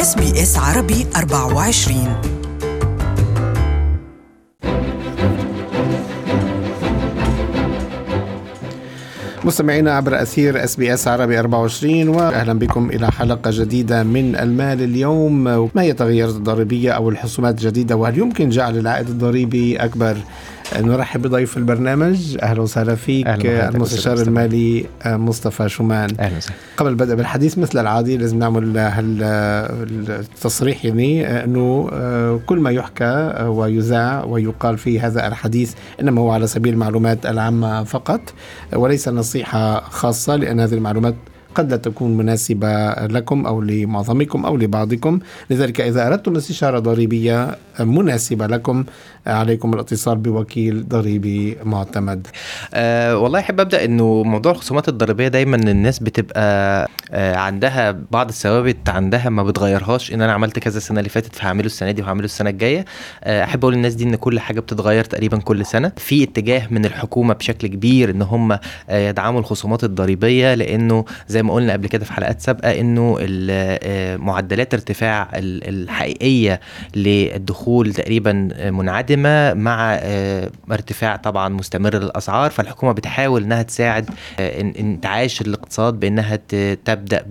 SBS عربي 24 مستمعينا عبر أثير SBS عربي 24 وأهلا بكم إلى حلقة جديدة من المال اليوم. ما هي التغييرات الضريبية أو الحسومات الجديدة؟ وهل يمكن جعل العائد الضريبي أكبر؟ نرحب بضيف البرنامج. أهلا وسهلا فيك أهلا المستشار المالي آه، مصطفى شومان. أهلا وسهلا. قبل البدء بالحديث مثل العادي لازم نعمل التصريح يعني آه، أنه آه، كل ما يحكى ويذاع ويقال في هذا الحديث إنما هو على سبيل المعلومات العامة فقط وليس نصيحه خاصة لأن هذه المعلومات قد لا تكون مناسبة لكم أو لمعظمكم أو لبعضكم. لذلك إذا أردتم استشارة ضريبية مناسبة لكم عليكم الاتصال بوكيل ضريبي معتمد. أه والله أحب أبدأ إنه موضوع الخصومات الضريبية دايما الناس بتبقى أه عندها بعض الثوابت عندها ما بتغيرهاش. إن أنا عملت كذا السنة اللي فاتت فهعمله السنة دي وهعمله السنة الجاية. أه أحب أقول للناس دي إن كل حاجة بتتغير تقريبا كل سنة. في اتجاه من الحكومة بشكل كبير إن هم أه يدعموا الخصومات الضريبية لأنه زي ما قلنا قبل كده في حلقات سابقة إنه أه معدلات ارتفاع الحقيقية للدخول تقريبا منعدمة مع آه، ارتفاع طبعا مستمر للأسعار. فالحكومة بتحاول إنها تساعد آه، انتعاش الاقتصاد بإنها تبدأ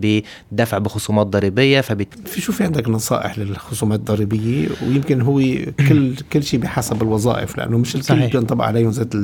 بدفع بخصومات ضريبية. فبت... في شو في عندك نصائح للخصومات الضريبية؟ ويمكن هو كل كل شيء بحسب الوظائف لأنه مش الكل بينطبق عليهم ذات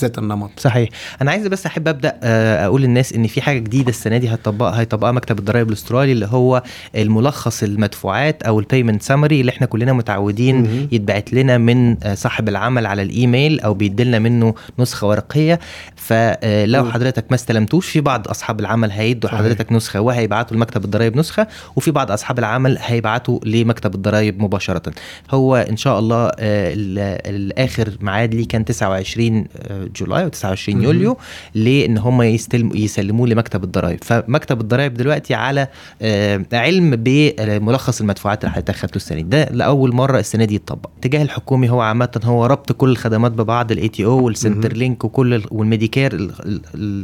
ذات النمط. صحيح. أنا عايز بس أحب أبدأ آه، أقول للناس إن في حاجة جديدة السنة دي هيطبقها هيطبقها مكتب الضرائب الأسترالي اللي هو الملخص المدفوعات أو ال payment summary اللي إحنا كلنا متعودين يتبعت لنا من آه، صاحب العمل على الإيميل أو بيدلنا منه نسخة ورقية. فلو حضرتك ما استلمتوش في بعض أصحاب العمل هيدوا حضرتك نسخة وهيبعتوا لمكتب الضرايب نسخة وفي بعض أصحاب العمل هيبعتوا لمكتب الضرايب مباشرة. هو إن شاء الله آه، الآخر ميعاد ليه كان 29 آه، جولاي و 29 يوليو لأن هم يسلموه لمكتب الضرايب فمكتب الضرايب دلوقتي على علم بملخص المدفوعات اللي حضرتك خدته السنة ده لأول مرة السنة دي يتطبق. الاتجاه الحكومي هو عامة هو ربط كل الخدمات ببعض ال ATO وال Centrelink وكل وال Medicare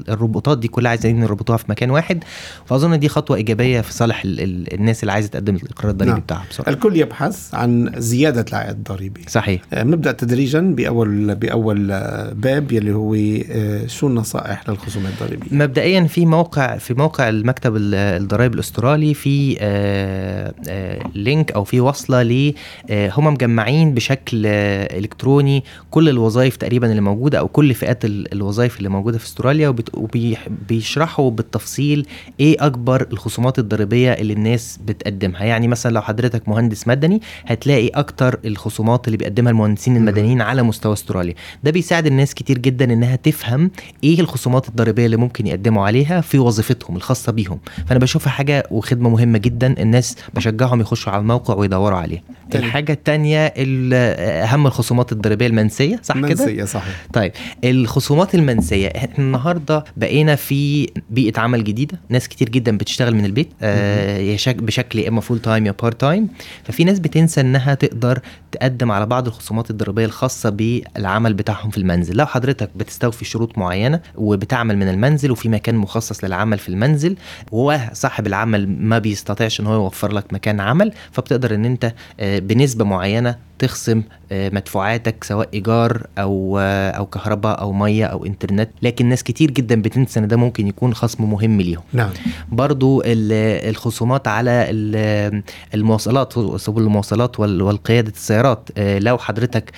الربطات دي كلها عايزين نربطوها في مكان واحد. فأظن دي خطوة إيجابية في صالح الناس اللي عايزة تقدم الاقرار الضريبي نعم. بتاعها بصراحه الكل يبحث عن زيادة العائد الضريبي. صحيح. بنبدا آه، تدريجا بأول بأول آه، باب يلي هو آه، شو النصائح للخصومات الضريبية؟ مبدئيا في موقع في موقع المكتب الضرائب الأسترالي في لينك أو في وصلة ل هم مجمعين بشكل إلكتروني كل الوظائف تقريبا اللي موجودة أو كل فئات الوظائف اللي موجودة في أستراليا وبيشرحوا بالتفصيل إيه أكبر الخصومات الضريبية اللي الناس بتقدمها. يعني مثلا لو حضرتك مهندس مدني هتلاقي أكتر الخصومات اللي بيقدمها المهندسين المدنيين على مستوى أستراليا. ده بيساعد الناس كتير جدا إنها تفهم إيه الخصومات الضريبية اللي ممكن يقدموا عليها في وظيفتهم. الخاصة بيهم. فأنا بشوفها حاجة وخدمة مهمة جدا الناس بشجعهم يخشوا على الموقع ويدوروا عليها. الحاجة الثانية أهم الخصومات الضريبية المنسية صح كده؟ منسيه صحيح. طيب الخصومات المنسية إحنا النهارده بقينا في بيئة عمل جديدة ناس كتير جدا بتشتغل من البيت آه بشكل يا إما full time يا part time ففي ناس بتنسى إنها تقدر تقدم على بعض الخصومات الضريبية الخاصة بالعمل بتاعهم في المنزل. لو حضرتك بتستوفي شروط معينة وبتعمل من المنزل وفي مكان مخصص للعمل في المنزل وصاحب العمل ما بيستطيعش إن هو يوفر لك مكان عمل فبتقدر إن أنت آه، بنسبة معينة تخصم آه، مدفوعاتك سواء إيجار أو آه، أو كهرباء أو مية أو إنترنت. لكن ناس كتير جدا بتنسى إن ده ممكن يكون خصم مهم ليهم. نعم. برضو الخصومات على المواصلات سبل المواصلات والقيادة السيارات. آه، لو حضرتك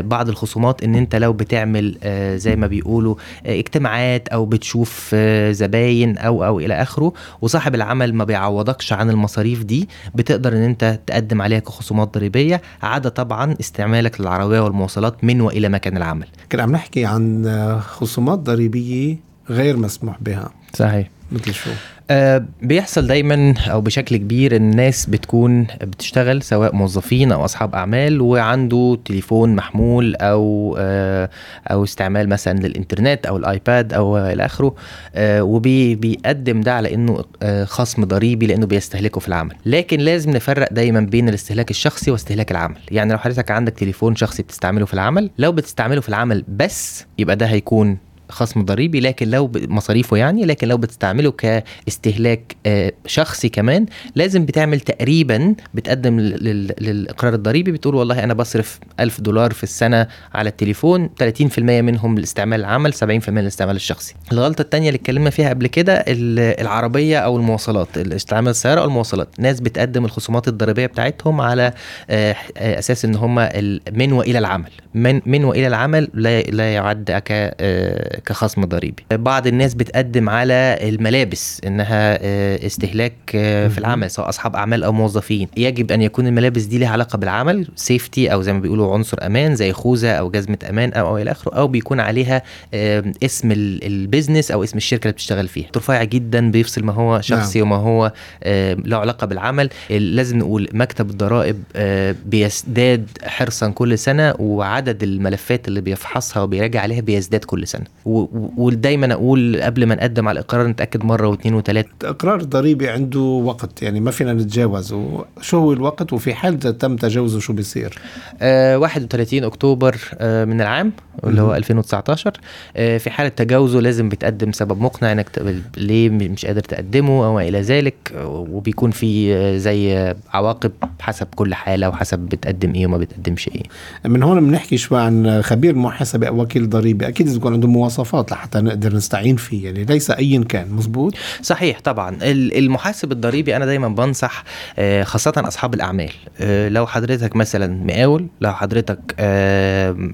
بعض الخصومات إن أنت لو بتعمل زي ما بيقولوا اجتماعات أو بتشوف زباين أو أو إلى آخره وصاحب العمل ما بيعوضكش عن المصاريف دي بتقدر إن أنت تقدم عليها كخصومات. ضريبيه عدا طبعا استعمالك للعربية والمواصلات من وإلى مكان العمل. كنا عم نحكي عن خصومات ضريبية غير مسموح بها. صحيح. مثل شو آه بيحصل دايما أو بشكل كبير الناس بتكون بتشتغل سواء موظفين أو أصحاب أعمال وعنده تليفون محمول أو آه أو استعمال مثلا للإنترنت أو الآيباد أو إلى آخره آه وبيقدم ده على إنه آه خصم ضريبي لإنه بيستهلكه في العمل. لكن لازم نفرق دايما بين الاستهلاك الشخصي واستهلاك العمل. يعني لو حضرتك عندك تليفون شخصي بتستعمله في العمل لو بتستعمله في العمل بس يبقى ده هيكون خصم ضريبي لكن لو مصاريفه يعني لكن لو بتستعمله كاستهلاك آه، شخصي كمان لازم بتعمل تقريبا بتقدم لل- لل- للإقرار الضريبي. بتقول والله أنا بصرف 1000 دولار في السنة على التليفون 30% منهم لاستعمال العمل 70% للاستعمال الشخصي. الغلطة الثانية اللي اتكلمنا فيها قبل كده ال- العربية أو المواصلات استعمال السيارة أو المواصلات. ناس بتقدم الخصومات الضريبية بتاعتهم على آه، آه، أساس إن هم من وإلى العمل. من من وإلى العمل لا لا يعد ك كخصم ضريبي بعض الناس بتقدم على الملابس إنها آه، استهلاك آه، في العمل سواء أصحاب أعمال أو موظفين. يجب أن يكون الملابس دي لها علاقة بالعمل سيفتي أو زي ما بيقولوا عنصر أمان زي خوذة أو جزمة أمان أو أو إلى آخره أو بيكون عليها اسم ال- البيزنس أو اسم الشركة اللي بتشتغل فيها. رفيع جدا بيفصل ما هو شخصي وما هو له علاقة بالعمل. لازم نقول مكتب الضرائب بيزداد حرصا كل سنة وعدد الملفات اللي بيفحصها وبيراجع عليها بيزداد كل سنة. ودايما أقول قبل ما نقدم على الإقرار نتأكد مرة واثنين وثلاثة. اقرار ضريبي عنده وقت يعني ما فينا نتجاوزه شو هو الوقت وفي حال تم تجاوزه شو بيصير؟ آه 31 أكتوبر آه من العام اللي هو 2019 آه في حالة تجاوزه لازم بتقدم سبب مقنع إنك ليه مش قادر تقدمه أو إلى ذلك. وبيكون في آه، زي عواقب حسب كل حالة وحسب بتقدم إيه وما بتقدمش إيه. من هون بنحكي شوي عن خبير محاسبة أو وكيل ضريبي. أكيد لازم يكون عنده مواصفات لحتى نقدر نستعين فيه يعني ليس أيا كان مزبوط صحيح طبعا. ال- المحاسب الضريبي أنا دايما بنصح آه، خاصة أصحاب الأعمال. آه، لو حضرتك مثلا مقاول لو حضرتك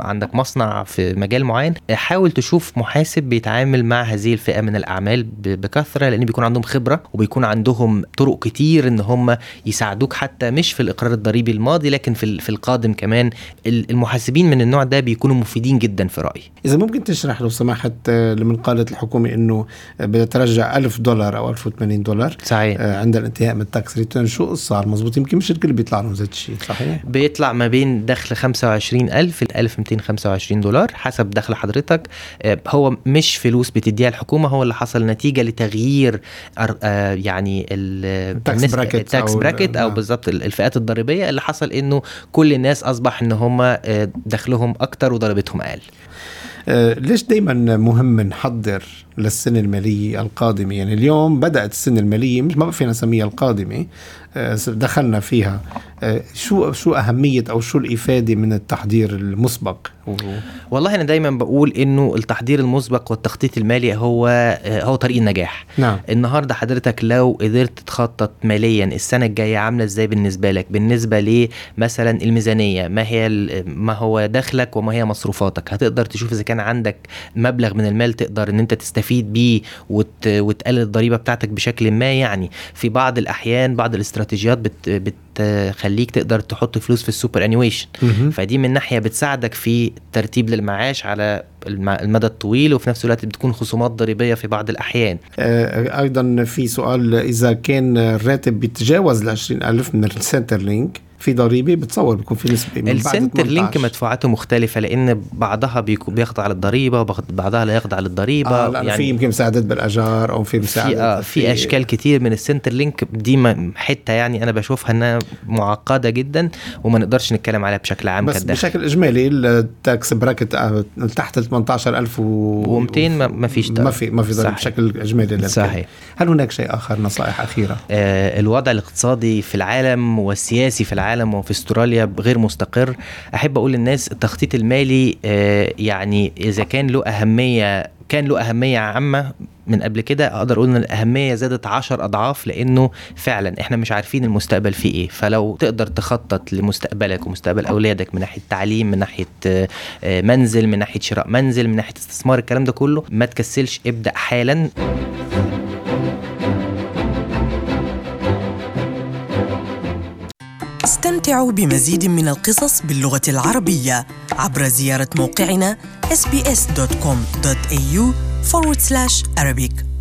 عندك مصنع في مجال معين حاول تشوف محاسب بيتعامل مع هذه الفئة من الأعمال ب- بكثرة لأن بيكون عندهم خبرة وبيكون عندهم طرق كتير إن هم يساعدوك حتى مش في الإقرار الضريبي الماضي لكن في في القادم كمان. ال- المحاسبين من النوع ده بيكونوا مفيدين جدا في رأيي. إذا ممكن تشرح لو سمحت آه، لمن قالت الحكومة إنه بدها ترجع 1000 دولار أو 1080 دولار صحيح. آه، عند الانتهاء من ال tax return. شو صار مزبوط يمكن مش الكل بيطلع لهم زي الشيء صحيح؟ بيطلع ما بين دخل 25000 ل 1225 دولار حسب دخل حضرتك. آه، هو مش فلوس بتديها الحكومة هو اللي حصل نتيجة لتغيير آه، يعني ال- ال tax bracket ال tax أو- bracket أو نعم. بالظبط ال- الفئات الضريبية اللي حصل إنه كل الناس أصبح إن هم دخلهم أكتر وضريبتهم أقل. آه، ليش دائما مهم نحضر للسنة المالية القادمة؟ يعني اليوم بدأت السنة المالية مش ما فينا نسميها القادمة آه، دخلنا فيها. آه، شو شو أهمية أو شو الإفادة من التحضير المسبق؟ والله أنا دايما بقول إنه التحضير المسبق والتخطيط المالي هو آه، هو طريق النجاح. نعم. النهارده حضرتك لو قدرت تخطط ماليا السنة الجاية عاملة إزاي بالنسبة لك؟ بالنسبة لمثلا الميزانية ما هي ما هو دخلك وما هي مصروفاتك؟ هتقدر تشوف إذا كان عندك مبلغ من المال تقدر إن أنت تستفيد بيه وت... وتقلل الضريبة بتاعتك بشكل ما يعني. في بعض الأحيان بعض الاستراتيجيات بت... بتخليك تقدر تحط فلوس في ال superannuation. فدي من ناحية بتساعدك في ترتيب للمعاش على المدى الطويل وفي نفس الوقت بتكون خصومات ضريبية في بعض الأحيان. آه، أيضا في سؤال إذا كان الراتب بيتجاوز ال 20000 من ال Centrelink في ضريبة؟ بتصور بيكون في نسبة من ال Centrelink 18. مدفوعاته مختلفة لأن بعضها بيخضع للضريبه وبعضها لا يخضع للضريبه آه يعني في يمكن مساعدات بالاجار أو في في, مساعدات آه في أشكال كتير من ال Centrelink دي حتة يعني أنا بشوفها إنها معقدة جدا وما نقدرش نتكلم عليها بشكل عام بس كدخل بشكل إجمالي التاكس براكت آه، تحت ال 18000 و و200 ما- ما فيش ما في ما في. بشكل إجمالي للكل. صحيح هل هناك شيء آخر نصائح أخيرة؟ آه، الوضع الاقتصادي في العالم والسياسي في العالم وفي استراليا غير مستقر أحب أقول للناس التخطيط المالي آه، يعني إذا كان له أهمية كان له أهمية عامة من قبل كده أقدر أقول إن الأهمية زادت عشر أضعاف لأنه فعلا إحنا مش عارفين المستقبل فيه إيه. فلو تقدر تخطط لمستقبلك ومستقبل أولادك من ناحية تعليم من ناحية آه، منزل من ناحية شراء منزل من ناحية استثمار الكلام ده كله ما تكسلش ابدأ حالا. استمتعوا بمزيد من القصص باللغة العربية عبر زيارة موقعنا sbs.com.au forward slash Arabic.